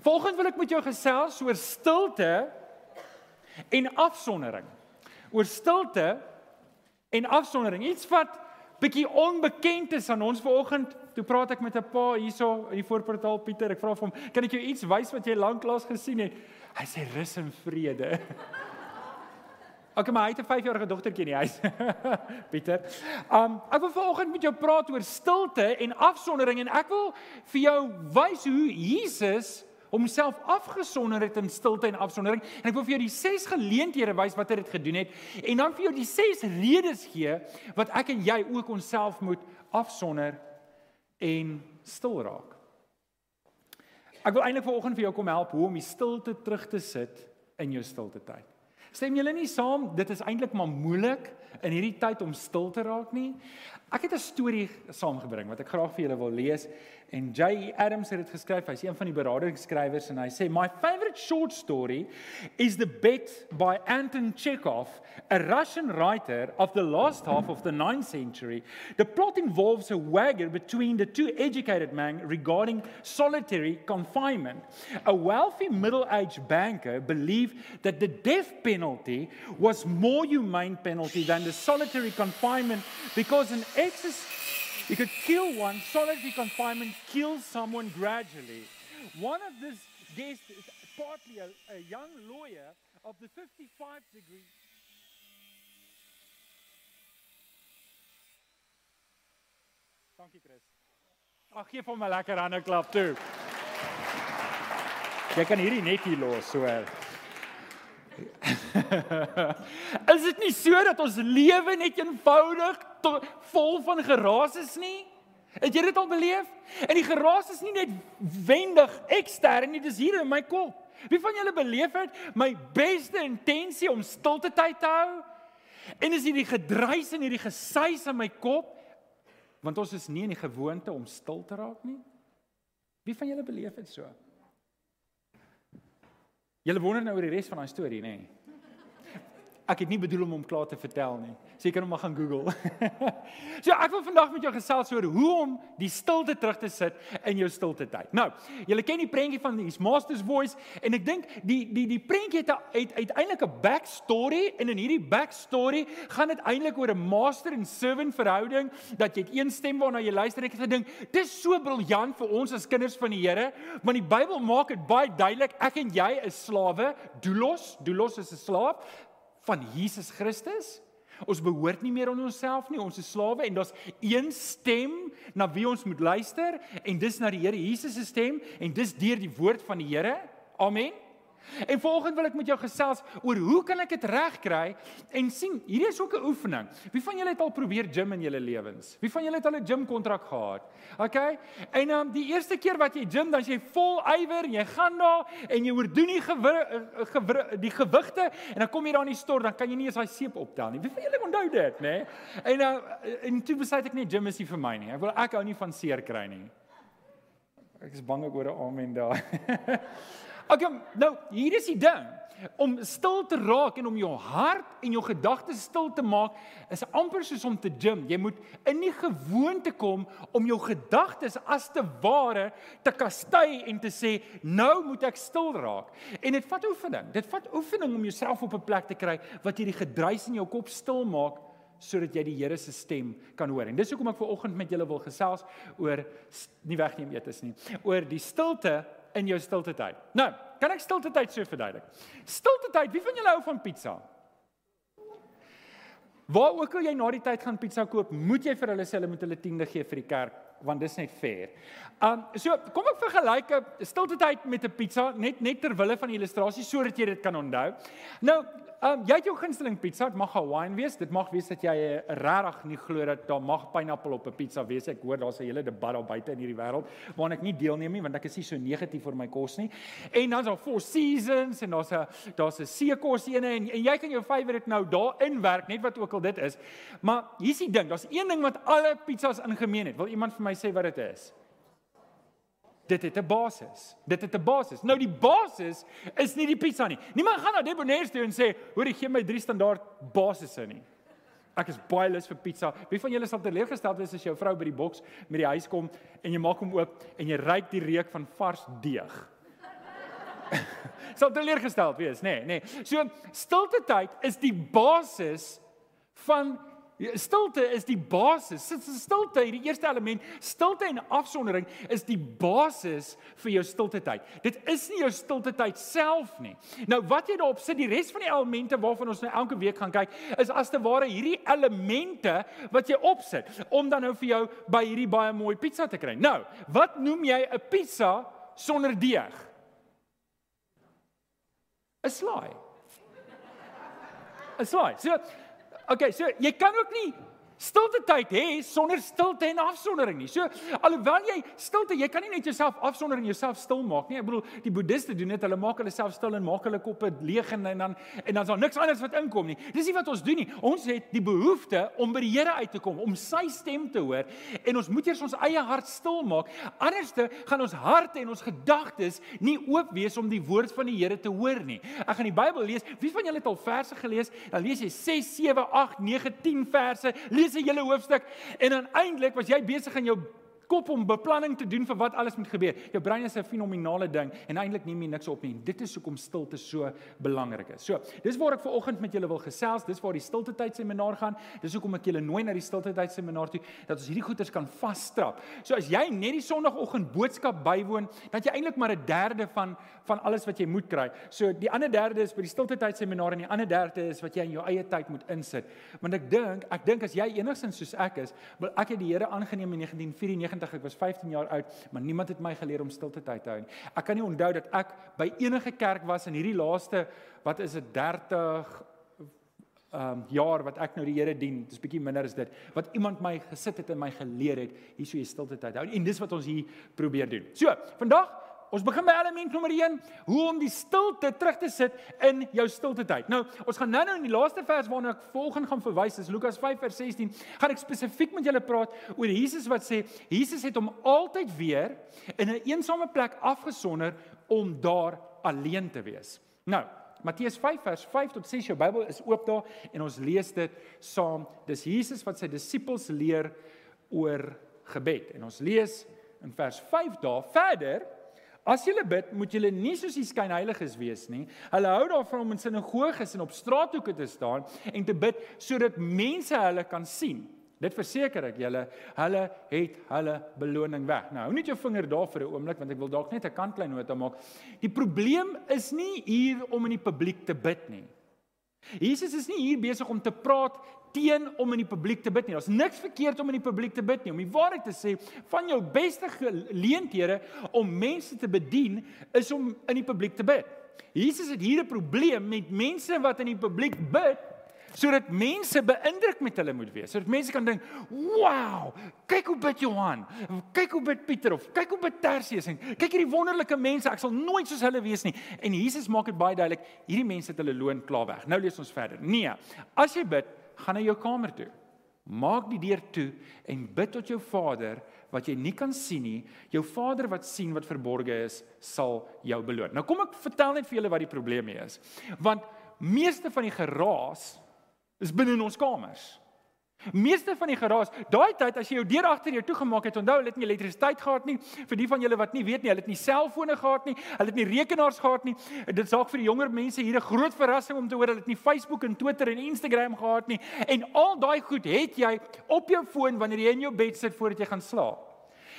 Volgens wil ek met jou gesels oor stilte en afsondering. Oor stilte en afsondering. Iets wat bietjie onbekend is aan ons vanoggend. Toe praat ek met 'n pa hierso in die voorportaal Pieter. Ek vra vir hom, "Kan ek jou iets wys wat jy lanklaas gesien het?" Hy sê rus en vrede. Okay, maar hy het 'n 5-jarige dogtertjie in die huis. Pieter. Um ek wil vanoggend met jou praat oor stilte en afsondering en ek wil vir jou wys hoe Jesus homself afgesonder het in stilte en afsondering en ek wil vir jou die ses geleenthede wys wat hy dit gedoen het en dan vir jou die ses redes gee wat ek en jy ook onsself moet afsonder en stil raak. Ek wil eintlik vanoggend vir jou kom help hoe om die stilte terug te sit in jou stilte tyd. Stem julle nie saam dit is eintlik maar moeilik in hierdie tyd om stil te raak nie? Ek het 'n storie saamgebring wat ek graag vir julle wil lees En J. Adams het dit geskryf. Hy's een van die beraadingsskrywers en hy sê my favorite short story is The Bet by Anton Chekhov, a Russian writer of the last half of the 9th century. The plot involves a wager between the two educated men regarding solitary confinement. A wealthy middle-aged banker believed that the death penalty was more humane penalty than the solitary confinement because an You could kill one, solitary confinement kills someone gradually. One of these guests is partly a, a young lawyer of the 55 degree. Dankie Chris. Ag gee vir my lekker hande klap toe. Jy kan hierdie net hier los so. is dit nie so dat ons lewe net eenvoudig vol van geraas is nie? Het jy dit al beleef? En die geraas is nie net wendig ekstern nie, dis hier in my kop. Wie van julle beleef het my beste intensie om stilte tyd te hou? En is hierdie gedruis en hierdie gesuis in my kop want ons is nie in die gewoonte om stil te raak nie? Wie van julle beleef dit so? Julle wonder nou oor die res van daai storie, nê? Nee? Ek het nie bedoel om hom klaar te vertel nie. Seker om maar gaan Google. so ek wil vandag met jou gesels oor hoe om die stilte terug te sit in jou stilte tyd. Nou, julle ken die prentjie van his master's voice en ek dink die die die prentjie het uit uiteindelik 'n backstory en in hierdie backstory gaan dit eintlik oor 'n master en servant verhouding dat jy het een stem waarna jy luister ek het gedink dis so briljant vir ons as kinders van die Here want die Bybel maak dit baie duidelik ek en jy is slawe doulos doulos is 'n slaaf van Jesus Christus. Ons behoort nie meer aan onsself nie, ons is slawe en daar's een stem na wie ons moet luister en dis na die Here Jesus se stem en dis deur die woord van die Here. Amen. En volgens wil ek met jou gesels oor hoe kan ek dit regkry en sien hierdie is ook 'n oefening. Wie van julle het al probeer gym in julle lewens? Wie van julle het al 'n gym kontrak gehad? OK? En dan um, die eerste keer wat jy gym, dan jy vol ywer jy gaan daar en jy oordoen die gewig die gewigte en dan kom jy daar in die stort, dan kan jy nie eens daai seep optel nie. Wie van julle onthou dit, nê? Nee? En nou en toe besluit ek net gym is nie vir my nie. Ek wil ek hou nie van seer kry nie. Ek is bang ek hoor 'n amen daar. Okay, nou hier is die ding. Om stil te raak en om jou hart en jou gedagtes stil te maak is amper soos om te gym. Jy moet in die gewoonte kom om jou gedagtes as te ware te kastei en te sê, "Nou moet ek stil raak." En dit vat oefening. Dit vat oefening om jouself op 'n plek te kry wat jy die gedruis in jou kop stil maak sodat jy die Here se stem kan hoor. En dis hoekom ek ver oggend met julle wil gesels oor nie wegneem eetes nie, oor die stilte in jou stilte tyd. Nou, kan ek stilte tyd so verduidelik? Stilte tyd, wie van julle hou van pizza? Waar ook al jy na die tyd gaan pizza koop, moet jy vir hulle sê hulle moet hulle tiende gee vir die kerk want dis net fair. Um so kom ek vergelyk 'n stilte tyd met 'n pizza net net ter wille van die illustrasie sodat jy dit kan onthou. Nou, Um jy het jou gunsteling pizza, dit mag Hawaiian wees. Dit mag wees dat jy regtig nie glo dat daar mag pineappel op 'n pizza wees. Ek hoor daar's 'n hele debat daar buite in hierdie wêreld waarna ek nie deelneem nie want ek is nie so negatief oor my kos nie. En dan's daar Four Seasons en daar's 'n daar's 'n seekos ene en, en jy kan jou favourite nou daarin werk net wat ook al dit is. Maar hier's die ding, daar's een ding wat alle pizzas in gemeen het. Wil iemand vir my sê wat dit is? Dit het 'n basis. Dit het 'n basis. Nou die basis is nie die pizza nie. Niemand gaan na Debonair toe en sê, "Hoor, gee my drie standaard basisse nie." Ek is baie lus vir pizza. Wie van julle sal teleurgesteld wees as jou vrou by die boks met die huis kom en jy maak hom oop en jy ruik die reuk van vars deeg? sal teleurgesteld wees, nê, nee, nê. Nee. So stilte tyd is die basis van stilte is die basis. Stilte, die eerste element, stilte en afsondering is die basis vir jou stilte tyd. Dit is nie jou stilte tyd self nie. Nou wat jy daarop sit, die res van die elemente waarvan ons nou elke week gaan kyk, is as te ware hierdie elemente wat jy opsit om dan nou vir jou by hierdie baie mooi pizza te kry. Nou, wat noem jy 'n pizza sonder deeg? 'n slaai. 'n slaai. So, okay, so jy kan ook nie stilte tyd hê sonder stilte en afsondering nie. So alhoewel jy stilte, jy kan nie net jouself afsonder en jouself stil maak nie. Ek bedoel, die boeddiste doen dit. Hulle maak hulle self stil en maak hulle koppe leeg en, en dan en dan is daar niks anders wat inkom nie. Dis nie wat ons doen nie. Ons het die behoefte om by die Here uit te kom, om sy stem te hoor en ons moet eers ons eie hart stil maak. Anderste gaan ons harte en ons gedagtes nie oop wees om die woord van die Here te hoor nie. Ek gaan die Bybel lees. Wie van julle het al verse gelees? Dan lees jy 6, 7, 8, 9, 10 verse. Lees lees 'n hele hoofstuk. En dan eintlik was jy besig in jou kop om beplanning te doen vir wat alles moet gebeur. Jou brein is 'n fenominale ding en eintlik neem jy niks op nie. Dit is hoekom stilte so belangrik is. So, dis waar ek ver oggend met julle wil gesels. Dis waar die stilte tyd seminar gaan. Dis hoekom ek julle nooi na die stilte tyd seminar toe dat ons hierdie goeters kan vasstrap. So as jy net die sonoggend boodskap bywoon, dat jy eintlik maar 'n derde van van alles wat jy moet kry. So die ander derde is by die stilte tyd seminar en die ander derde is wat jy in jou eie tyd moet insit. Want ek dink, ek dink as jy enigsins soos ek is, wil ek het die Here aangeneem in 1994 90, ek was 15 jaar oud, maar niemand het my geleer om stilte tyd te hou nie. Ek kan nie onthou dat ek by enige kerk was in hierdie laaste wat is dit 30 ehm um, jaar wat ek nou die Here dien. Dis bietjie minder as dit. Wat iemand my gesit het en my geleer het, hierso jy stilte tyd hou. En dis wat ons hier probeer doen. So, vandag Ons begin by element nommer 1, hoe om die stilte terug te sit in jou stilte tyd. Nou, ons gaan nou-nou in die laaste vers waarna ek volgens gaan verwys, is Lukas 5 vers 16, gaan ek spesifiek met julle praat oor Jesus wat sê Jesus het hom altyd weer in 'n een eensame plek afgesonder om daar alleen te wees. Nou, Matteus 5 vers 5 tot 6 jou Bybel is oop daar en ons lees dit saam. Dis Jesus wat sy disippels leer oor gebed. En ons lees in vers 5 daar verder As julle bid, moet julle nie soos die skynheiliges wees nie. Hulle hou daarvan om in sinagoges en op straathoeke te staan en te bid sodat mense hulle kan sien. Dit verseker ek julle, hulle het hulle beloning weg. Nou, hou net jou vinger daar vir 'n oomblik want ek wil dalk net 'n kantklein nota maak. Die probleem is nie hier om in die publiek te bid nie. Jesus is nie hier besig om te praat teen om in die publiek te bid nie. Daar's niks verkeerd om in die publiek te bid nie. Om die waarheid te sê, van jou beste geleenthede om mense te bedien is om in die publiek te bid. Jesus het hier 'n probleem met mense wat in die publiek bid sodat mense beïndruk met hulle moet wees. Sodat mense kan dink, "Wow, kyk hoe bid Johan. Kyk hoe bid Pieter of kyk hoe bid Tertius en kyk hierdie wonderlike mense. Ek sal nooit soos hulle wees nie." En Jesus maak dit baie duidelik, hierdie mense het hulle loon klaar weg. Nou lees ons verder. Nee, as jy bid, gaan na jou kamer toe. Maak die deur toe en bid tot jou Vader wat jy nie kan sien nie. Jou Vader wat sien wat verborge is, sal jou beloon. Nou kom ek vertel net vir julle wat die probleem hier is. Want meeste van die geraas is binne in ons kamers. Meeste van die geraas, daai tyd as jy jou deur agter jou toegemaak het, onthou hulle het nie elektrisiteit gehad nie. Vir die van julle wat nie weet nie, hulle het nie selfone gehad nie, hulle het nie rekenaars gehad nie. Dit saak vir die jonger mense hier 'n groot verrassing om te hoor hulle het nie Facebook en Twitter en Instagram gehad nie. En al daai goed het jy op jou foon wanneer jy in jou bed sit voordat jy gaan slaap.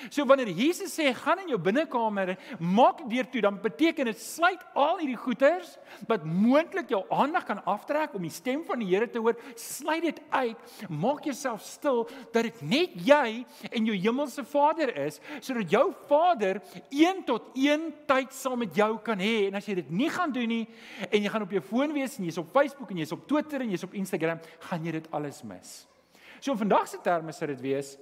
So wanneer Jesus sê gaan in jou binnekamer maak die deur toe, dan beteken dit sluit al hierdie goeters wat moontlik jou aandag kan aftrek om die stem van die Here te hoor, sluit dit uit. Maak jouself stil dat dit net jy en jou hemelse Vader is, sodat jou Vader een tot een tyd saam met jou kan hê. En as jy dit nie gaan doen nie en jy gaan op jou foon wees en jy's op Facebook en jy's op Twitter en jy's op Instagram, gaan jy dit alles mis. So vandag se terme sou dit wees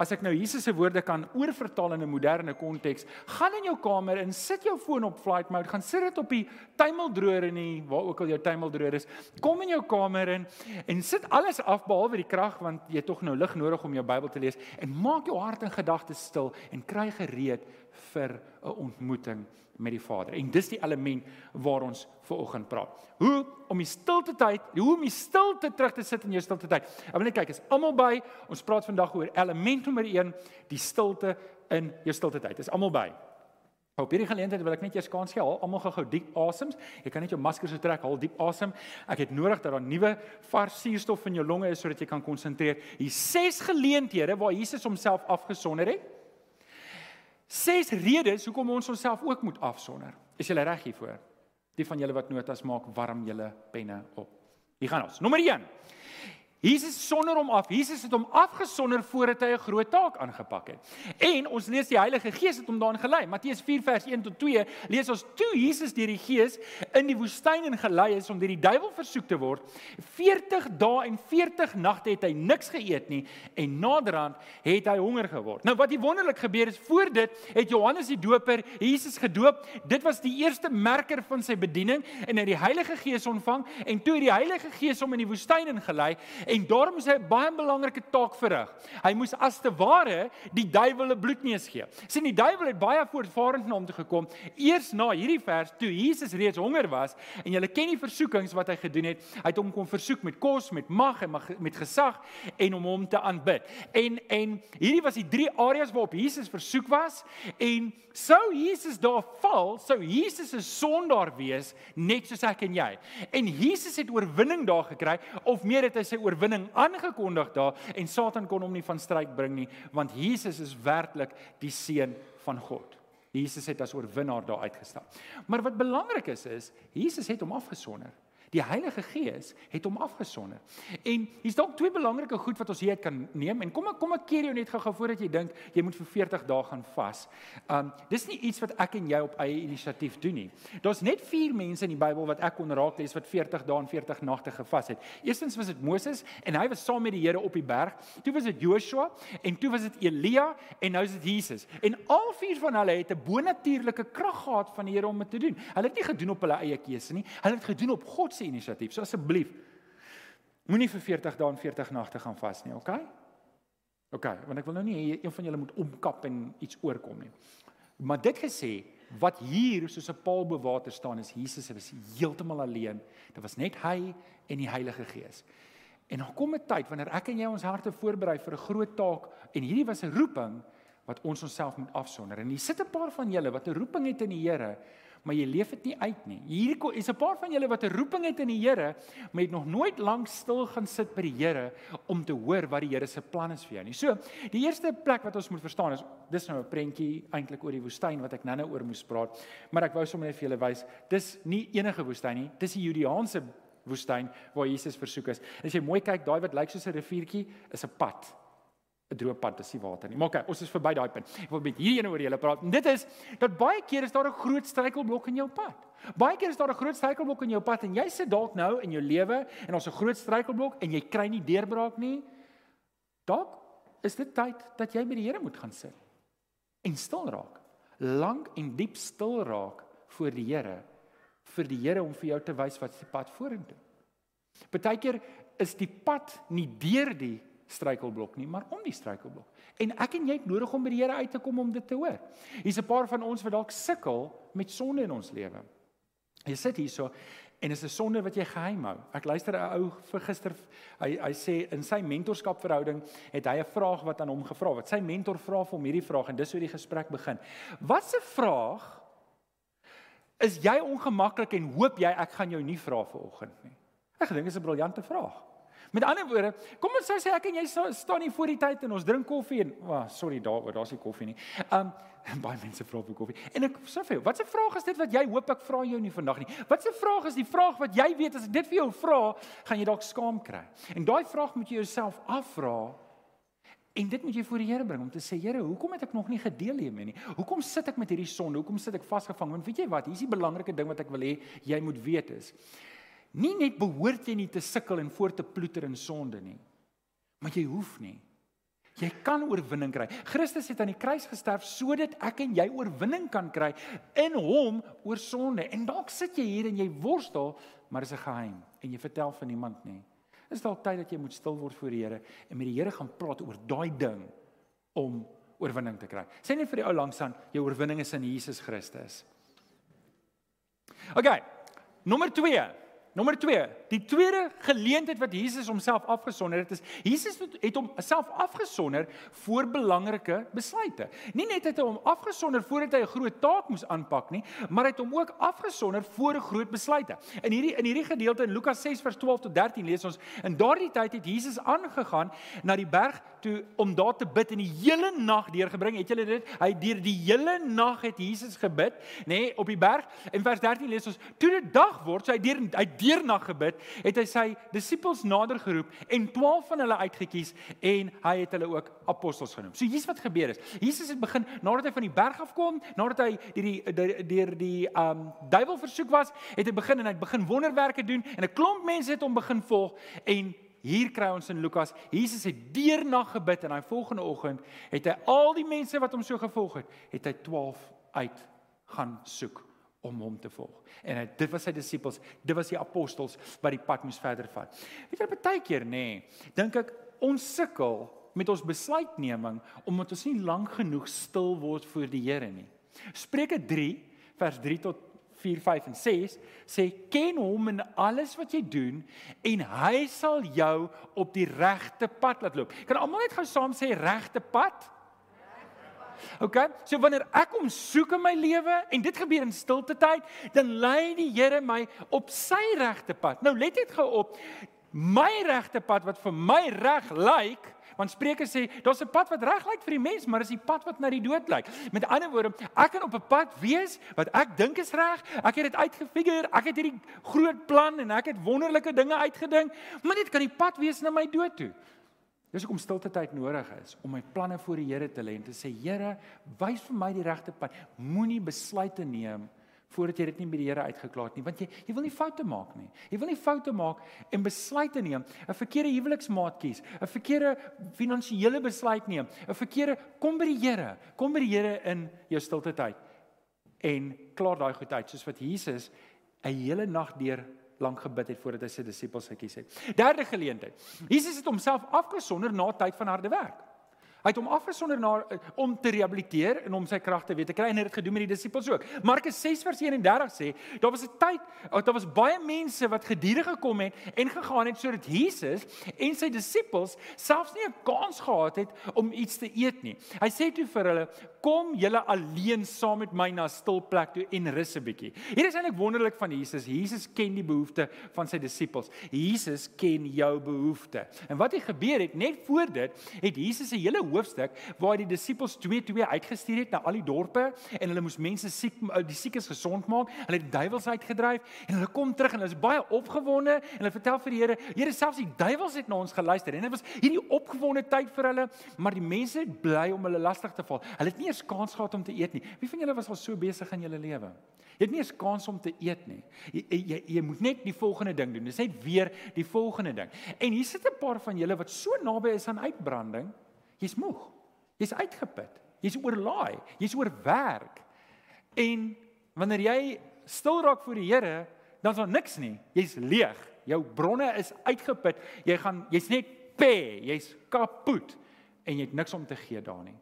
as ek nou Jesus se woorde kan oorvertaal in 'n moderne konteks, gaan in jou kamer en sit jou foon op flight mode, gaan sit dit op die tuimeldroër en nie waar ook al jou tuimeldroër is. Kom in jou kamer in en sit alles af behalwe die krag want jy tog nou lig nodig om jou Bybel te lees en maak jou hart en gedagtes stil en kry gereed vir 'n ontmoeting met die Vader. En dis die element waar ons ver oggend praat. Hoe om die stilte tyd, hoe om die stilte terug te sit in jou stilte tyd. Ek wil net kyk, is almal by? Ons praat vandag oor element nommer 1, die stilte in jou stilte tyd. Is almal by? Op hierdie geleentheid wil ek net eers kans gee, haal almal gou-gou diep asems. Jy kan net jou masker so trek, haal diep asem. Ek het nodig dat daar nuwe vars suurstof in jou longe is sodat jy kan konsentreer. Hier ses geleenthede waar Jesus homself afgesonder het. Ses redes hoekom ons onsself ook moet afsonder. Is jy reg hiervoor? Die van julle wat notas maak, warm julle penne op. Hier gaan ons. Nommer 1. Jesus sonder hom af. Jesus het hom afgesonder voordat hy 'n groot taak aangepak het. En ons lees die Heilige Gees het hom daarin gelei. Matteus 4 vers 1 tot 2 lees ons toe Jesus deur die Gees in die woestyn ingelei is om deur die duiwel versoek te word. 40 dae en 40 nagte het hy niks geëet nie en naderhand het hy honger geword. Nou wat hier wonderlik gebeur is voor dit het Johannes die Doper Jesus gedoop. Dit was die eerste merker van sy bediening en hy het die Heilige Gees ontvang en toe het die Heilige Gees hom in die woestyn ingelei en daarom is hy 'n baie belangrike taak verrig. Hy moes as te ware die duiwel 'n bloedneus gee. Sien die duiwel het baie voortvarend na hom toe gekom eers na hierdie vers toe Jesus reeds honger was en julle ken die versoekings wat hy gedoen het. Hy het hom kom versoek met kos, met mag en met gesag en om hom te aanbid. En en hierdie was die drie areas waarop Jesus versoek was en sou Jesus daar val, sou Jesus 'n sondaar wees net soos ek en jy. En Jesus het oorwinning daar gekry of meer het hy sy oorwinning oorwinning aangekondig daar en Satan kon hom nie van stryd bring nie want Jesus is werklik die seun van God. Jesus het as oorwinnaar daar uitgestap. Maar wat belangrik is is Jesus het hom afgesonder. Die Heilige Gees het hom afgesonder. En hier's dalk twee belangrike goed wat ons hier kan neem en kom ek kom ek keer jou net gou-gou voordat jy dink jy moet vir 40 dae gaan vas. Um dis nie iets wat ek en jy op eie inisiatief doen nie. Daar's net 4 mense in die Bybel wat ek kon raak lees wat 40 dae en 40 nagte gevas het. Eerstens was dit Moses en hy was saam met die Here op die berg. Toe was dit Joshua en toe was dit Elia en nou is dit Jesus. En al vier van hulle het 'n bonatuurlike krag gehad van die Here om dit te doen. Hulle het nie gedoen op hulle eie keuse nie. Hulle het gedoen op God se inisiatief. So asseblief moenie vir 40 dae en 40 nagte gaan vas nie, okay? Okay, want ek wil nou nie hê een van julle moet omkap en iets oorkom nie. Maar dit gesê, wat hier soos 'n paal bo water staan is Jesus was heeltemal alleen. Dit was net hy en die Heilige Gees. En dan kom 'n tyd wanneer ek en jy ons harte voorberei vir 'n groot taak en hierdie was 'n roeping wat ons onsself moet afsonder. En hier sit 'n paar van julle wat 'n roeping het in die Here maar jy leef dit nie uit nie. Hier is 'n paar van julle wat 'n roeping het in die Here, maar het nog nooit lank stil gaan sit by die Here om te hoor wat die Here se plan is vir jou nie. So, die eerste plek wat ons moet verstaan is dis nou 'n prentjie eintlik oor die woestyn wat ek nou-nou oor moes praat, maar ek wou sommer net vir julle wys, dis nie enige woestyn nie, dis die Judeaanse woestyn waar Jesus versoek is. As jy mooi kyk, daai wat lyk soos 'n riviertjie, is 'n pad. 'n droë pad is nie water nie. Maar okay, ons is verby daai punt. Ek wil met hierdie ene oor julle praat. En dit is dat baie keer is daar 'n groot struikelblok in jou pad. Baie keer is daar 'n groot struikelblok in jou pad en jy sit dalk nou in jou lewe en ons 'n groot struikelblok en jy kry nie deurbraak nie. Dalk is dit tyd dat jy by die Here moet gaan sit en stil raak. Lank en diep stil raak voor die Here vir die Here om vir jou te wys wat die pad vorentoe. Partykeer is die pad nie deur die struikelblok nie, maar om die struikelblok. En ek en jy het nodig om by die Here uit te kom om dit te hoor. Hier's 'n paar van ons wat dalk sukkel met sonde in ons lewe. Jy sit hierso en is 'n sonde wat jy geheim hou. Ek luister 'n ou vir gister hy hy sê in sy mentorskapverhouding het hy 'n vraag wat aan hom gevra word. Sy mentor vra vir hom hierdie vraag en dis hoe die gesprek begin. Wat 'n vraag is jy ongemaklik en hoop jy ek gaan jou nie vra vanoggend nie? Ek dink dit is 'n briljante vraag. Met ander woorde, kom ons sê ek en jy staan hier voor die tyd en ons drink koffie en wa, oh, sorry daaroor, daar's nie koffie nie. Um baie mense vra vir koffie. En ek sê vir jou, wat 'n vraag is dit wat jy hoop ek vra jou nie vandag nie? Wat 'n vraag is die vraag wat jy weet as ek dit vir jou vra, gaan jy dalk skaam kry. En daai vraag moet jy jouself afvra. En dit moet jy voor die Here bring om te sê Here, hoekom het ek nog nie gedeel hiermee nie? Hoekom sit ek met hierdie sonde? Hoekom sit ek vasgevang? Want weet jy wat? Hier is die belangrike ding wat ek wil hê jy moet weet is. Nie net behoort jy nie te sukkel en voort te ploeter in sonde nie. Maar jy hoef nie. Jy kan oorwinning kry. Christus het aan die kruis gesterf sodat ek en jy oorwinning kan kry in hom oor sonde. En dalk sit jy hier en jy worstel, maar dit is 'n geheim en jy vertel van niemand nie. Is dalk tyd dat jy moet stil word voor die Here en met die Here gaan praat oor daai ding om oorwinning te kry. Sê net vir die ou langs aan, jou oorwinning is in Jesus Christus. OK. Nommer 2. Nommer 2. Die tweede geleentheid wat Jesus homself afgesonder het is Jesus het homself afgesonder voor belangrike besluite. Nie net het hy hom afgesonder voordat hy 'n groot taak moes aanpak nie, maar hy het hom ook afgesonder voor 'n groot besluite. In hierdie in hierdie gedeelte in Lukas 6 vers 12 tot 13 lees ons in daardie tyd het Jesus aangegaan na die berg toe om daar te bid en die hele nag deurgebring. Het julle dit? Hy deur die hele nag het Jesus gebid, nê, nee, op die berg. In vers 13 lees ons: "Toe dit dag word, so hy deur hy deernag gebid, het hy sy disippels nader geroep en 12 van hulle uitget kies en hy het hulle ook apostels genoem. So hier's wat gebeur is. Jesus het begin nadat hy van die berg af kom, nadat hy deur die deur die um duiwel versoek was, het hy begin en hy het begin wonderwerke doen en 'n klomp mense het hom begin volg en Hier kry ons in Lukas, Jesus het deernag gebid en hy volgende oggend het hy al die mense wat hom so gevolg het, het hy 12 uit gaan soek om hom te volg. En hy, dit was sy disippels, dit was die apostels wat die pad moes verder vat. Weet jy baie keer nê, nee, dink ek ons sukkel met ons besluitneming omdat ons nie lank genoeg stil word voor die Here nie. Spreuke 3 vers 3 tot 4 5 en 6 sê ken hom in alles wat jy doen en hy sal jou op die regte pad laat loop. Kan almal net gou saam sê regte pad? OK? So wanneer ek hom soek in my lewe en dit gebeur in stilte tyd, dan lei die Here my op sy regte pad. Nou let net gou op my regte pad wat vir my reg lyk, want Spreuke sê daar's 'n pad wat reg lyk vir die mens, maar dis die pad wat na die dood lyk. Met ander woorde, ek kan op 'n pad wees wat ek dink is reg. Ek het dit uitgefigure, ek het hierdie groot plan en ek het wonderlike dinge uitgedink, maar dit kan die pad wees na my dood toe. Dis hoekom stilte tyd nodig is om my planne voor die Here te lê en te sê Here, wys vir my die regte pad. Moenie besluite neem voordat jy dit nie by die Here uitgeklaar het nie, want jy jy wil nie foute maak nie. Jy wil nie foute maak en besluite neem, 'n verkeerde huweliksmaat kies, 'n verkeerde finansiële besluit neem, 'n verkeerde kom by die Here, kom by die Here in jou stilte tyd en klaar daai goed uit soos wat Jesus 'n hele nag deur lank gebid het voordat hy sy disippels gekies het. Derde geleentheid. Jesus het homself afgesonder na tyd van harde werk. Hy het hom afgesonder na eh, om te rehabiliteer en om sy kragte weer te kry en hy het dit gedoen met die disippels ook. Markus 6 vers 31 sê, daar was 'n tyd, oh, daar was baie mense wat gedurende gekom het en gegaan het sodat Jesus en sy disippels selfs nie 'n kans gehad het om iets te eet nie. Hy sê toe vir hulle, kom julle alleen saam met my na 'n stil plek toe en rus 'n bietjie. Hier is eintlik wonderlik van Jesus. Jesus ken die behoeftes van sy disippels. Jesus ken jou behoeftes. En wat het gebeur het net voor dit, het Jesus 'n hele hoofstuk waar hy die disippels 2-2 uitgestuur het na al die dorpe en hulle moes mense siek die siekes gesond maak. Hulle het duiwels uitgedryf en hulle kom terug en hulle is baie opgewonde en hulle vertel vir die Here, Here selfs die duiwels het na ons geluister. En dit was hierdie opgewonde tyd vir hulle, maar die mense het bly om hulle lastig te val. Hulle het nie eers kans gehad om te eet nie. Wie van julle was al so besig in julle lewe? Jy het nie eers kans om te eet nie. Jy, jy jy moet net die volgende ding doen. Dis net weer die volgende ding. En hier sit 'n paar van julle wat so naby is aan uitbranding. Jy's moeg. Jy's uitgeput. Jy's oorlaai. Jy's oorwerk. En wanneer jy stil raak voor die Here, dan is daar niks nie. Jy's leeg. Jou bronne is uitgeput. Jy gaan jy's net pê. Jy's kapot en jy het niks om te gee daar nie.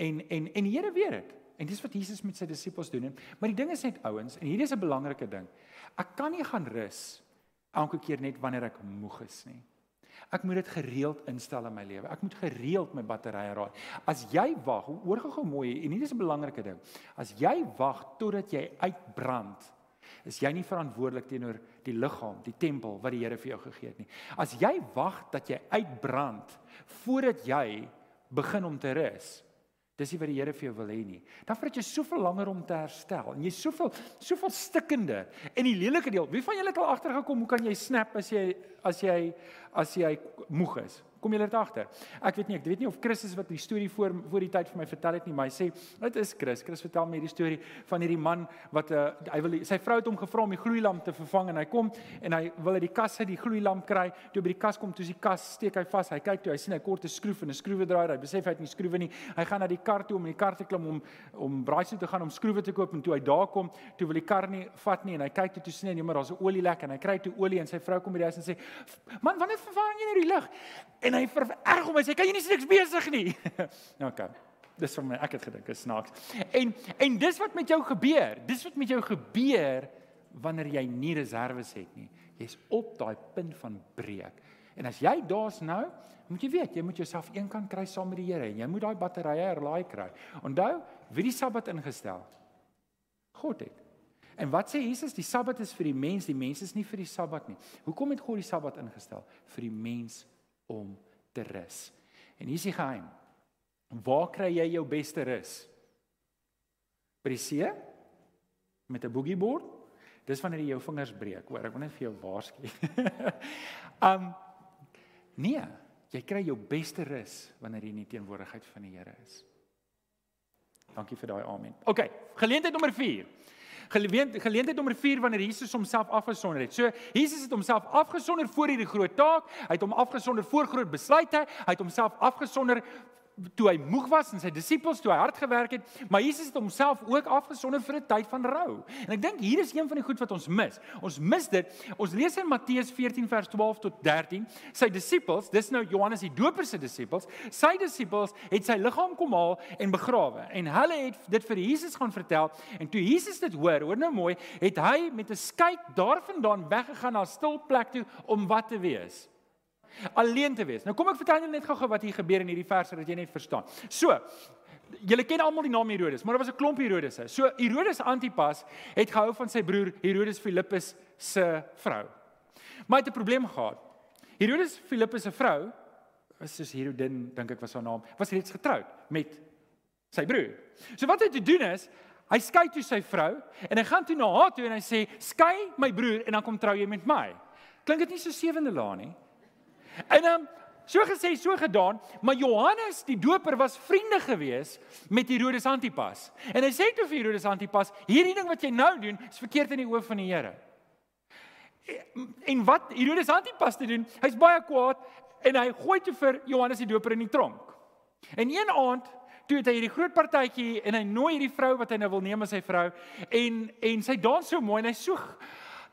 En en en die Here weet dit. En dis wat Jesus met sy disippels doen. Maar die ding is net ouens en hierdie is 'n belangrike ding. Ek kan nie gaan rus elke keer net wanneer ek moeg is nie. Ek moet dit gereeld instel in my lewe. Ek moet gereeld my batterye raai. As jy wag, hoor gou mooi en hierdie is 'n belangrike ding. As jy wag totdat jy uitbrand, is jy nie verantwoordelik teenoor die liggaam, die tempel wat die Here vir jou gegee het nie. As jy wag dat jy uitbrand voordat jy begin om te rus, Dis nie wat die Here vir jou wil hê nie. Dan vat jy soveel langer om te herstel en jy soveel soveel stikkende en die lelike deel. Wie van julle het al agtergekom hoe kan jy snap as jy as jy as jy moeg is? Kom julle agter? Ek weet nie, ek weet nie of Chris is wat die storie voor voor die tyd vir my vertel het nie, maar hy sê dit is Chris. Chris vertel my hierdie storie van hierdie man wat uh, hy wil sy vrou het hom gevra om die gloeilamp te vervang en hy kom en hy wil uit die kas uit die gloeilamp kry. Toe by die kas kom, toe is die kas steek hy vas. Hy kyk toe, hy sien hy kort 'n skroef en 'n skroewedraaier. Hy besef hy het nie skroewe nie. Hy gaan na die kar toe om in die kar te klim om om braaisel te gaan om skroewe te koop en toe hy daar kom, toe wil die kar nie vat nie en hy kyk toe toe sien hy nee, maar daar's 'n olie lek en hy kry toe olie en sy vrou kom by die huis en sê: "Man, wanneer vervang jy nou die lig?" En hy vererg hom. Hy sê, "Kan jy nie niks besig nie?" nou okay. Dis vir my, ek het gedink, is snaaks. En en dis wat met jou gebeur. Dis wat met jou gebeur wanneer jy nie reserves het nie. Jy's op daai punt van breek. En as jy daar's nou, moet jy weet, jy moet jouself eenkant kry saam met die Here en jy moet daai batterye herlaai kry. Onthou, wie die Sabbat ingestel? God het. En wat sê Jesus? Die Sabbat is vir die mens, die mens is nie vir die Sabbat nie. Hoekom het God die Sabbat ingestel? Vir die mens om te rus. En hier is die geheim. Waar kry jy jou beste rus? By die see? Met 'n boogieboard? Dis wanneer jy jou vingers breek, hoor, ek wil net vir jou waarsku. um nee, jy kry jou beste rus wanneer jy in die teenwoordigheid van die Here is. Dankie vir daai amen. OK, geleentheid nommer 4. Geleentheid geleentheid nommer 4 wanneer Jesus homself afgesonder het. So Jesus het homself afgesonder voor hierdie groot taak. Hy het hom afgesonder voor groot besluite. Hy het homself afgesonder toe hy moeg was en sy disippels toe hy hard gewerk het, maar Jesus het homself ook afgesonder vir 'n tyd van rou. En ek dink hier is een van die goed wat ons mis. Ons mis dit. Ons lees in Matteus 14 vers 12 tot 13, sy disippels, dis nou Johannes die Doper se disippels, sy disippels het sy liggaam kom haal en begrawe. En hulle het dit vir Jesus gaan vertel en toe Jesus dit hoor, hoor nou mooi, het hy met 'n skyk daarvandaan weggegaan na 'n stil plek toe om wat te wees alleen te wees. Nou kom ek vertel jou net gou-gou wat hier gebeur in hierdie verse dat jy net verstaan. So, julle ken almal die naam Herodes, maar daar was 'n klomp Herodese. So Herodes Antipas het gehou van sy broer Herodes Filippus se vrou. Maar hy het 'n probleem gehad. Herodes Filippus se vrou was soos Herodin, dink ek was haar naam, was reeds getroud met sy broer. So wat hy te doen is, hy skei toe sy vrou en hy gaan toe na haar toe en hy sê: "Skei my broer en dan kom trou jy met my." Klink dit nie so sewende laan nie? En dan um, so gesê, so gedaan, maar Johannes die Doper was vriende gewees met Herodes Antipas. En hy sê toe vir Herodes Antipas, hierdie ding wat jy nou doen, is verkeerd in die oë van die Here. En wat Herodes Antipas te doen, hy's baie kwaad en hy gooi toe vir Johannes die Doper in die tronk. En een aand toe het hy hierdie groot partytjie en hy nooi hierdie vrou wat hy nou wil neem as sy vrou en en sy dans so mooi en hy soeg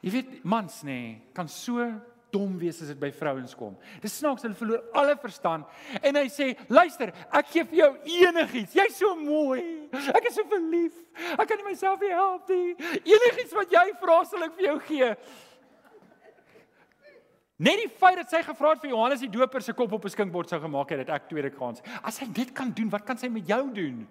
jy weet mans nê nee, kan so dom wees as dit by vrouens kom. Dis snaaks hulle verloor alle verstand en hy sê, "Luister, ek gee vir jou enigiets. Jy's so mooi. Ek is so verlief. Ek kan nie myself nie help nie. Enigiets wat jy vra sal ek vir jou gee." Net die feit dat sy gevra het vir Johannes die Doper se kop op 'n skinkbord sou gemaak het dat ek tweede kans. As hy dit kan doen, wat kan sy met jou doen?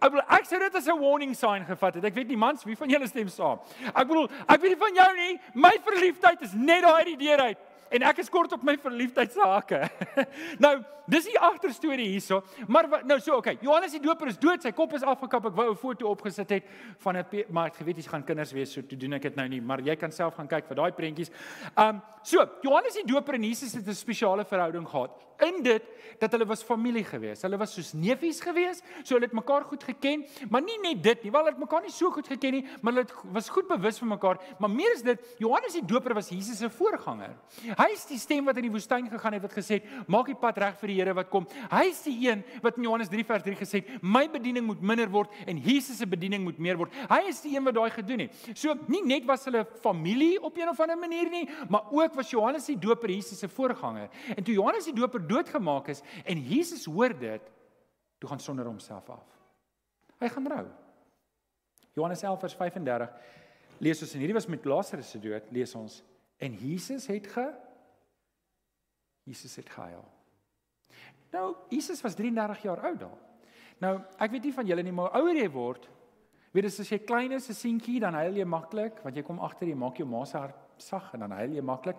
Ek bedoel ek sou dit as 'n warning sign gevat het. Ek weet nie mans wie van julle stem saam. Ek bedoel, ek weet nie van jou nie, my verliefdheid is net daai uit die deur uit en ek is kort op my verliefdheidsake. nou, dis die agterstorie hierso, maar nou so, okay. Johannes die Doper is dood, sy kop is afgekap. Ek wou 'n foto opgesit het van 'n maar ek weet jy gaan kinders wees, so toe doen ek dit nou nie, maar jy kan self gaan kyk vir daai prentjies. Um, so, Johannes die Doper en Jesus het 'n spesiale verhouding gehad. In dit dat hulle was familie gewees. Hulle was soos neefies gewees, so hulle het mekaar goed geken, maar nie net dit nie, wel hulle het mekaar nie so goed geken nie, maar hulle was goed bewus van mekaar, maar meer is dit, Johannes die Doper was Jesus se voorganger. Hy is die stem wat in die woestyn gegaan het wat gesê het, maak die pad reg vir die Here wat kom. Hy is die een wat in Johannes 3 vers 3 gesê het, my bediening moet minder word en Jesus se bediening moet meer word. Hy is die een wat daai gedoen het. So nie net was hulle familie op 'n of ander manier nie, maar ook was Johannes die Doper Jesus se voorganger. En toe Johannes die Doper doodgemaak is en Jesus hoor dit, toe gaan sonder homself af. Hy gaan rou. Johannes 11 vers 35 lees ons en hierdie was met Lazarus se dood, lees ons en Jesus het ge Jesus het gehuil. Nou, Jesus was 33 jaar oud daar. Nou, ek weet nie van julle nie, maar ouer jy word, weet jy as jy klein is, 'n seentjie, dan huil jy maklik, want jy kom agter jy maak jou ma se hart sag en dan huil jy maklik.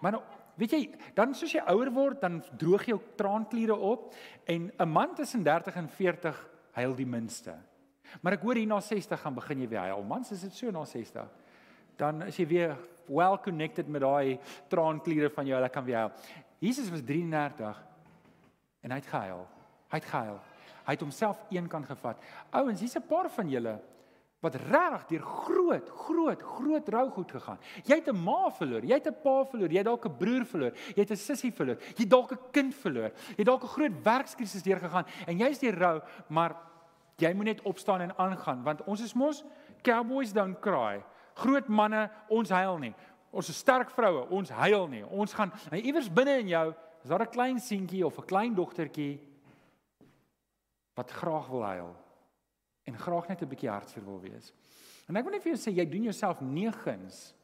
Maar nou, weet jy, dan soos jy ouer word, dan droog jou traankliere op en 'n man tussen 30 en 40 huil die minste. Maar ek hoor hier na 60 gaan begin jy weer huil. Mans, is dit so na 60? Dan is jy weer well connected met daai traankliere van jou, hulle kan weer huil. Jesus was 33 en hy het gehuil. Hy het gehuil. Hy het homself eenkant gevat. Ouens, hier's 'n paar van julle wat regtig deur groot, groot, groot rou goed gegaan. Jy het 'n ma verloor, jy het 'n pa verloor, jy het dalk 'n broer verloor, jy het 'n sussie verloor, jy het dalk 'n kind verloor. Jy het dalk 'n groot werkskrisis deurgegaan en jy's deur rou, maar jy moet net opstaan en aangaan want ons is mos cowboys don't cry. Groot manne, ons huil nie. Ons is sterk vroue, ons huil nie. Ons gaan en iewers binne in jou is daar 'n klein seentjie of 'n klein dogtertjie wat graag wil huil en graag net 'n bietjie hartseer wil wees. En ek wil net vir jou sê jy doen jouself negens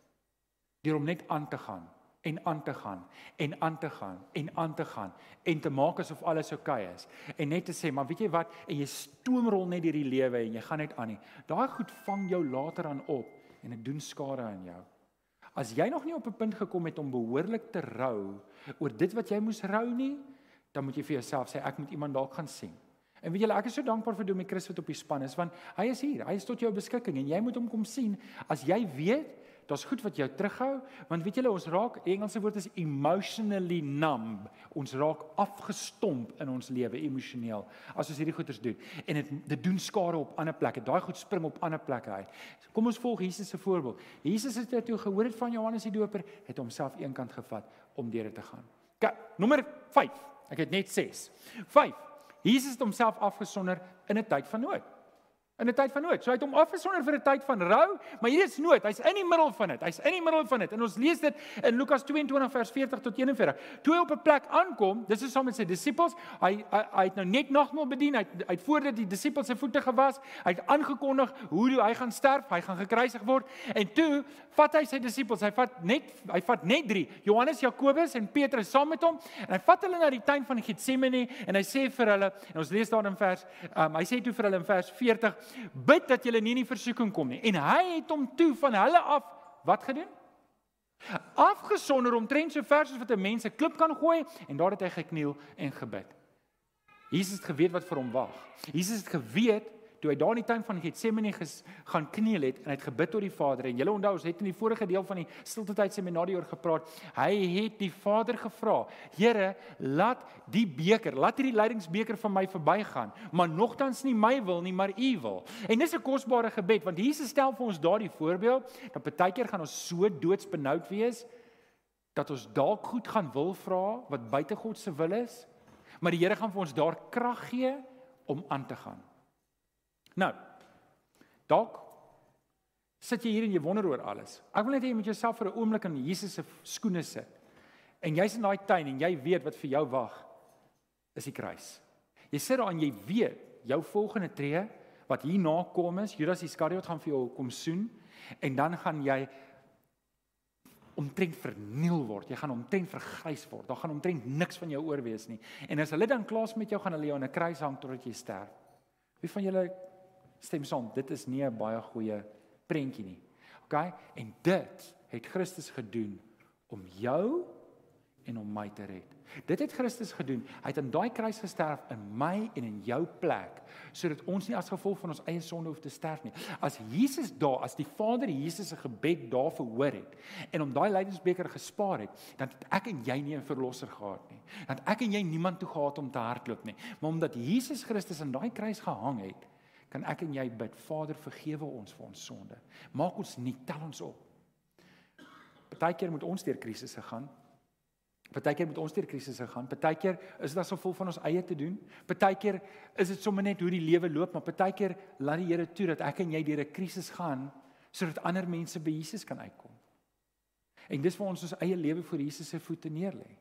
Deur om net aan te gaan en aan te gaan en aan te gaan en aan te gaan en te maak asof alles oukei okay is en net te sê maar weet jy wat en jy stoomrol net deur die lewe en jy gaan net aan nie. Daai goed vang jou later aan op en dit doen skade aan jou. As jy nog nie op 'n punt gekom het om behoorlik te rou oor dit wat jy moes rou nie, dan moet jy vir jouself sê ek moet iemand dalk gaan sien. En weet julle, ek is so dankbaar vir Domie Chris wat op die span is want hy is hier. Hy is tot jou beskikking en jy moet hom kom sien as jy weet daar's goed wat jou terughou want weet julle ons raak Engelse woord is emotionally numb. Ons raak afgestomp in ons lewe emosioneel as ons hierdie goeters doen en dit dit doen skade op ander plekke. Daai goed spring op ander plekke uit. Kom ons volg Jesus se voorbeeld. Jesus het toe gehoor het van Johannes die Doper, het homself eenkant gevat om deur dit te gaan. Kyk, nommer 5. Ek het net 6. 5. Jesus het homself afgesonder in 'n tyd van nood in 'n tyd van nood. So hy het hom afgesonder vir 'n tyd van rou, maar hier is nood. Hy's in die middel van dit. Hy's in die middel van dit. En ons lees dit in Lukas 22 vers 40 tot 41. Toe hy op 'n plek aankom, dis is saam met sy disippels. Hy, hy hy het nou net nagmaal bedien. Hy hy het voor dit die disippels se voete gewas. Hy het aangekondig hoe hy gaan sterf, hy gaan gekruisig word. En toe vat hy sy disippels. Hy vat net hy vat net 3, Johannes, Jakobus en Petrus saam met hom en hy vat hulle na die tuin van Getsemane en hy sê vir hulle en ons lees daar in vers um, hy sê toe vir hulle in vers 40 bid dat julle nie in die versoeking kom nie. En hy het hom toe van hulle af wat gedoen? Afgesonder omtrent so ver soos wat 'n mens 'n klip kan gooi en daar het hy gekniel en gebid. Jesus het geweet wat vir hom wag. Jesus het geweet toe hy daar in die tuin van Getsemane gaan kniel het en hy het gebid tot die Vader. En julle onthou ons het in die vorige deel van die stilte tyd seminarie oor gepraat. Hy het die Vader gevra Here laat die beker laat hierdie lydingsbeker van my verbygaan maar nogtans nie my wil nie maar u wil. En dis 'n kosbare gebed want Jesus stel vir ons daardie voorbeeld dat baie keer gaan ons so doodsbenoud wees dat ons dalk goed gaan wil vra wat buite God se wil is maar die Here gaan vir ons daar krag gee om aan te gaan Nou. Dalk sit jy hier en jy wonder oor alles. Ek wil net hê jy moet jouself vir 'n oomblik in Jesus se skoene sit. En jy's in daai tuin en jy weet wat vir jou wag is die kruis. Jy sit daar en jy weet jou volgende tree wat hierna kom is, Judas Iskariot gaan vir jou kom soen en dan gaan jy omtrent verniel word. Jy gaan omtrent vergrys word. Daar gaan omtrent niks van jou oor wees nie. En as hulle dan klaar is met jou, gaan hulle jou aan 'n kruis hang totdat jy sterf. Wie van julle stem saam, dit is nie 'n baie goeie prentjie nie. OK? En dit het Christus gedoen om jou en om my te red. Dit het Christus gedoen. Hy het aan daai kruis gesterf in my en in jou plek sodat ons nie as gevolg van ons eie sonde hoef te sterf nie. As Jesus daar, as die Vader Jesus se gebed daar verhoor het en om daai lydensbeker gespaar het, dan het ek en jy nie 'n verlosser gehad nie. Dan ek en jy niemand toe gehad om te hardloop nie. Maar omdat Jesus Christus aan daai kruis gehang het, kan ek en jy bid, Vader, vergewe ons vir ons sonde. Maak ons nie tel ons op. Partykeer moet ons deur krisisse gaan. Partykeer moet ons deur krisisse gaan. Partykeer is dit asof vol van ons eie te doen. Partykeer is dit sommer net hoe die lewe loop, maar partykeer laat die Here toe dat ek en jy deur 'n krisis gaan sodat ander mense by Jesus kan uitkom. En dis vir ons ons eie lewe voor Jesus se voete neerlê.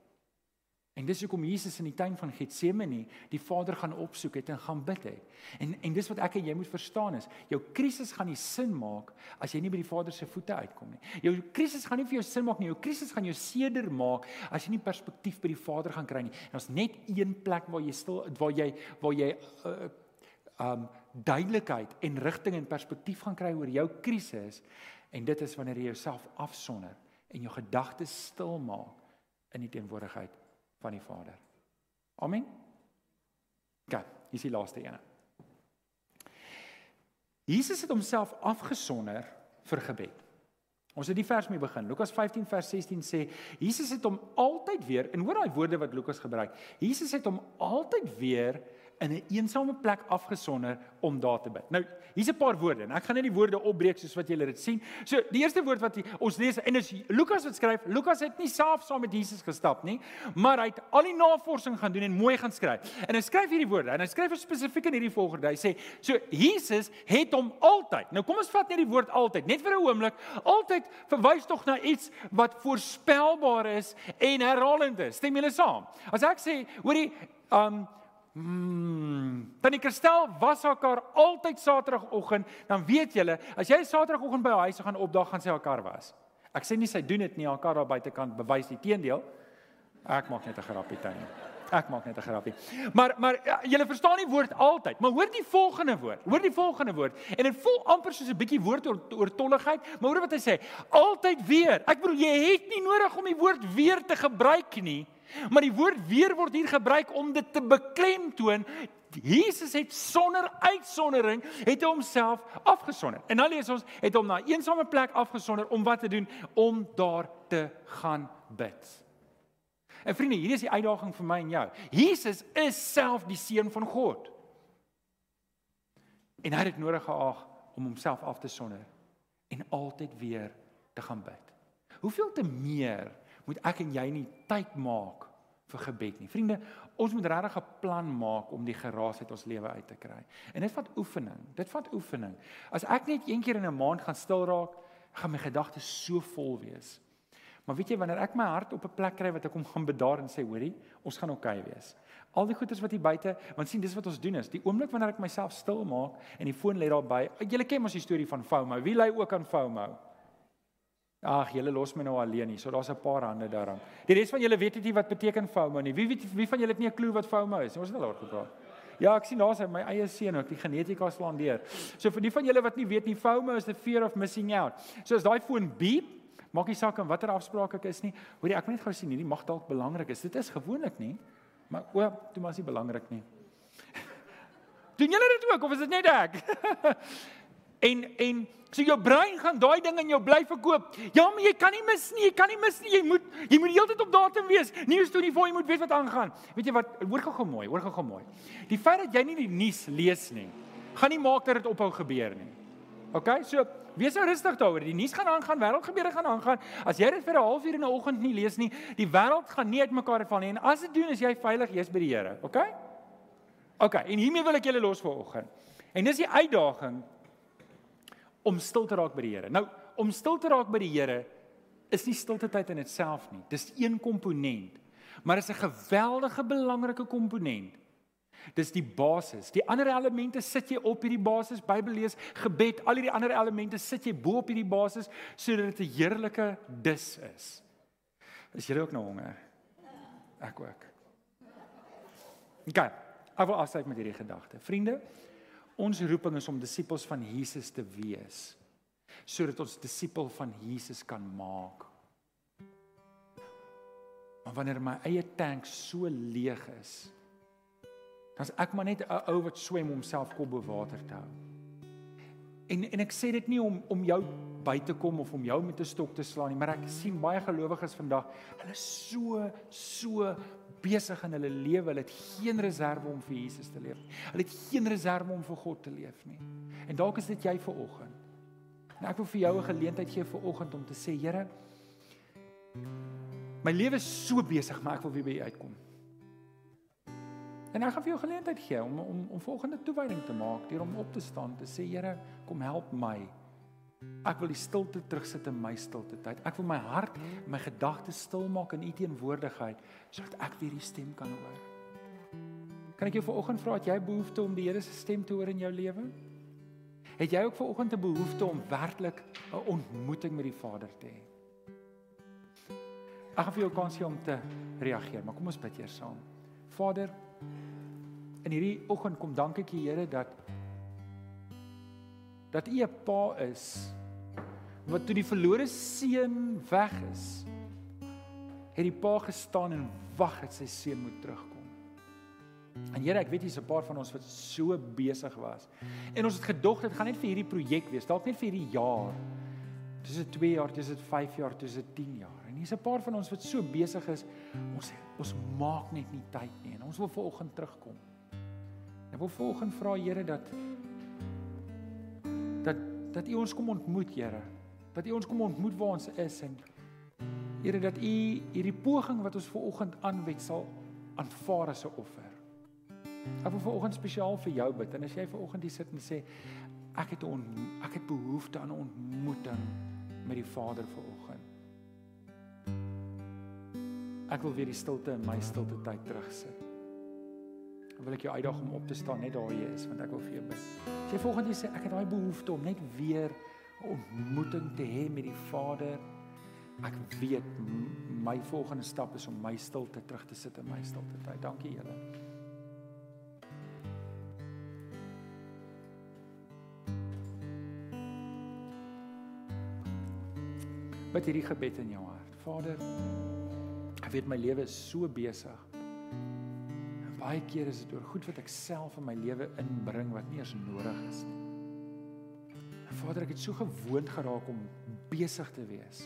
En dis hoekom Jesus in die tuin van Getsemane die Vader gaan opsoek het en gaan bid het. En en dis wat ek en jy moet verstaan is, jou krisis gaan nie sin maak as jy nie by die Vader se voete uitkom nie. Jou krisis gaan nie vir jou sin maak nie. Jou krisis gaan jou seder maak as jy nie perspektief by die Vader gaan kry nie. En ons net een plek waar jy stil waar jy waar jy uh um duidelikheid en rigting en perspektief gaan kry oor jou krisis en dit is wanneer jy jouself afsonder en jou gedagtes stil maak in die teenwoordigheid van die Vader. Amen. Gaan, hier is die laaste een. Jesus het homself afgesonder vir gebed. Ons het die vers mee begin. Lukas 15 vers 16 sê Jesus het hom altyd weer en hoor daai woorde wat Lukas gebruik. Jesus het hom altyd weer in 'n eensame plek afgesonder om daar te bid. Nou, hier's 'n paar woorde en ek gaan net die woorde opbreek soos wat julle dit sien. So, die eerste woord wat ons lees en is Lukas wat skryf. Lukas het nie self saam met Jesus gestap nie, maar hy het al die navorsing gaan doen en mooi gaan skryf. En hy skryf hierdie woorde en hy skryf spesifiek in hierdie volgorde. Hy sê, "So Jesus het hom altyd." Nou kom ons vat net die woord altyd, net vir 'n oomblik. Altyd verwys tog na iets wat voorspelbaar is en herhalend is. Stem julle saam? As ek sê, hoorie, um Mm. Tannie Kristel was haar kar altyd Saterdagoggend, dan weet julle, as jy Saterdagoggend by haar huis gaan opdaag, gaan sy haar kar was. Ek sê nie sy doen dit nie, haar kar daar buitekant bewys die teendeel. Ek maak net 'n grappie tannie. Ek maak net 'n grappie. Maar maar ja, julle verstaan die woord altyd. Maar hoor die volgende woord. Hoor die volgende woord. En dit voel amper soos 'n bietjie woord oortolligheid, maar hoor wat hy sê. Altyd weer. Ek bedoel jy het nie nodig om die woord weer te gebruik nie. Maar die woord weer word hier gebruik om dit te beklemtoon. Jesus het sonder uitsondering het homself afgesonder. En dan lees ons het hom na 'n eensame plek afgesonder om wat te doen? Om daar te gaan bid. En vriende, hier is die uitdaging vir my en jou. Jesus is self die seun van God. En hy het nodig gehad om homself af te sonder en altyd weer te gaan bid. Hoeveel te meer moet ek en jy nie tyd maak vir gebed nie. Vriende, ons moet regtig 'n plan maak om die geraas uit ons lewe uit te kry. En dit vat oefening. Dit vat oefening. As ek net een keer in 'n maand gaan stil raak, gaan my gedagtes so vol wees. Maar weet jy wanneer ek my hart op 'n plek kry wat ek hom gaan bedaar en sê hoorie, ons gaan oukei okay wees. Al die goeders wat hier buite, want sien dis wat ons doen is, die oomblik wanneer ek myself stil maak en die foon lê daar by. Julle ken mos die storie van FOMO. Wie lê ook aan FOMO? Ag, julle los my nou alleen hier. So daar's 'n paar hande daaraan. Die res van julle weet nie wat beteken FOMO nie. Wie weet wie van julle het nie 'n klou wat FOMO is? Ons het al oor gepraat. Ja, ek sien daar's my eie seun ook, die genetika slaan deur. So vir die van julle wat nie weet nie, FOMO is the fear of missing out. So as daai foon beep, maak nie saak in watter afspraak ek is nie. Hoorie, ek moet net gou sien hierdie mag dalk belangrik is. Dit is gewoonlik nie. Maar o, toe maar is nie belangrik nie. Doen julle dit ook of is dit net ek? en en so jou brein gaan daai ding in jou bly verkoop. Ja, maar jy kan nie mis nie, jy kan nie mis nie. Jy moet jy moet heeltyd op datum wees. Nuus toe nie voor jy moet weet wat aangaan. Weet jy wat? Hoor gou-gou mooi, hoor gou-gou mooi. Die feit dat jy nie die nuus lees nie, gaan nie maak dat dit ophou gebeur nie. OK? So Wees nou rustig daaroor. Die nuus gaan aangaan, wêreldgebeure gaan aangaan. As jy dit vir 'n halfuur in die oggend nie lees nie, die wêreld gaan nie uitmekaar val nie. En as dit doen, is jy veilig, jy's by die Here, OK? OK, en hiermee wil ek julle los vir oggend. En dis die uitdaging om stil te raak by die Here. Nou, om stil te raak by die Here is nie stilte tyd in itself nie. Dis een komponent. Maar is 'n geweldige belangrike komponent. Dis die basis. Die ander elemente sit jy op hierdie basis, Bybel lees, gebed, al hierdie ander elemente sit jy bo op hierdie basis sodat dit 'n heerlike dis is. Is jy ook nou honger? Ek ook. OK. Ek wil afsluit met hierdie gedagte. Vriende, Ons roeping is om disippels van Jesus te wees sodat ons disipel van Jesus kan maak. Maar wanneer my eie tank so leeg is, dan is ek maar net 'n ou wat swem om self kop bo water te hou. En en ek sê dit nie om om jou by te kom of om jou met 'n stok te slaan nie, maar ek sien baie gelowiges vandag, hulle is so so besig in hulle lewe, hulle het geen reserve om vir Jesus te leef nie. Hulle het geen reserve om vir God te leef nie. En dalk is dit jy vir oggend. En ek wil vir jou 'n geleentheid gee vir oggend om te sê, Here, my lewe is so besig, maar ek wil weer by U uitkom. En ek gaan vir jou geleentheid gee om om om volgende toewyding te maak, deur om op te staan te sê, Here, kom help my Ek wil die stilte terugsit in my stilte tyd. Ek wil my hart, my gedagtes stil maak in U teenwoordigheid sodat ek weer die stem kan hoor. Kan ek jou vanoggend vra, het jy behoefte om die Here se stem te hoor in jou lewe? Het jy ook vanoggend 'n behoefte om werklik 'n ontmoeting met die Vader te hê? Ek gaan vir jou kans gee om te reageer, maar kom ons bid eers saam. Vader, in hierdie oggend kom dank ek U Here dat dat U 'n pa is wat toe die verlore seun weg is het die pa gestaan en wag dat sy seun moet terugkom. En Here, ek weet hier's 'n paar van ons wat so besig was. En ons het gedog dit gaan net vir hierdie projek wees, dalk net vir hierdie jaar. Dis dit 2 jaar, dis dit 5 jaar, dis dit 10 jaar. Hier's 'n paar van ons wat so besig is, ons ons maak net nie tyd nie en ons wil vanoggend terugkom. Ek wil vanoggend vra Here dat dat dat U ons kom ontmoet, Here. Dat U ons kom ontmoet waar ons is en Here dat U hierdie poging wat ons ver oggend aanwet sal aanvaar as 'n offer. Ek wil ver oggend spesiaal vir jou bid en as jy ver oggend hier sit en sê ek het on, ek het behoefte aan 'n ontmoeting met die Vader ver Ek wil weer die stilte in my stilte tyd terugsit wil ek jou uitdaag om op te staan net daar jy is want ek wil vir jou bid. As jy volgende sê ek het daai behoefte om net weer ontmoeting te hê met die Vader, ek weet my volgende stap is om my stilte terug te sit in my stilte tyd. Dankie julle. Wat hierdie gebed in jou hart. Vader, ek weet my lewe is so besig. En baie keer is dit oor goed wat ek self in my lewe inbring wat nie eens nodig is nie. En Vader, ek het so gewoond geraak om besig te wees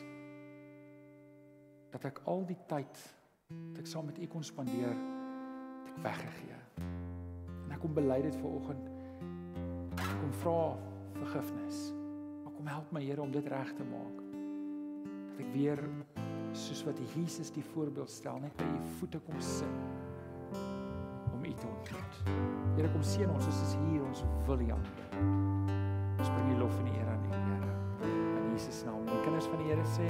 dat ek al die tyd wat ek saam met U kon spandeer, het ek weggegee. En ek kom bely dit ver oggend. Kom vra vergifnis. Maar kom help my Here om dit reg te maak. Dat ek weer soos wat Jesus die voorbeeld stel, net by U voete kom sit om U te ontmoet. Here kom seën ons, ons is hier, ons wil aanbid. Ons bring U lof en eer aan U, Here. In Jesus naam. Die kinders van die Here sê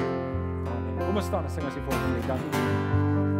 Amen. Kom ons staan en sing as jy volgende week. Dankie.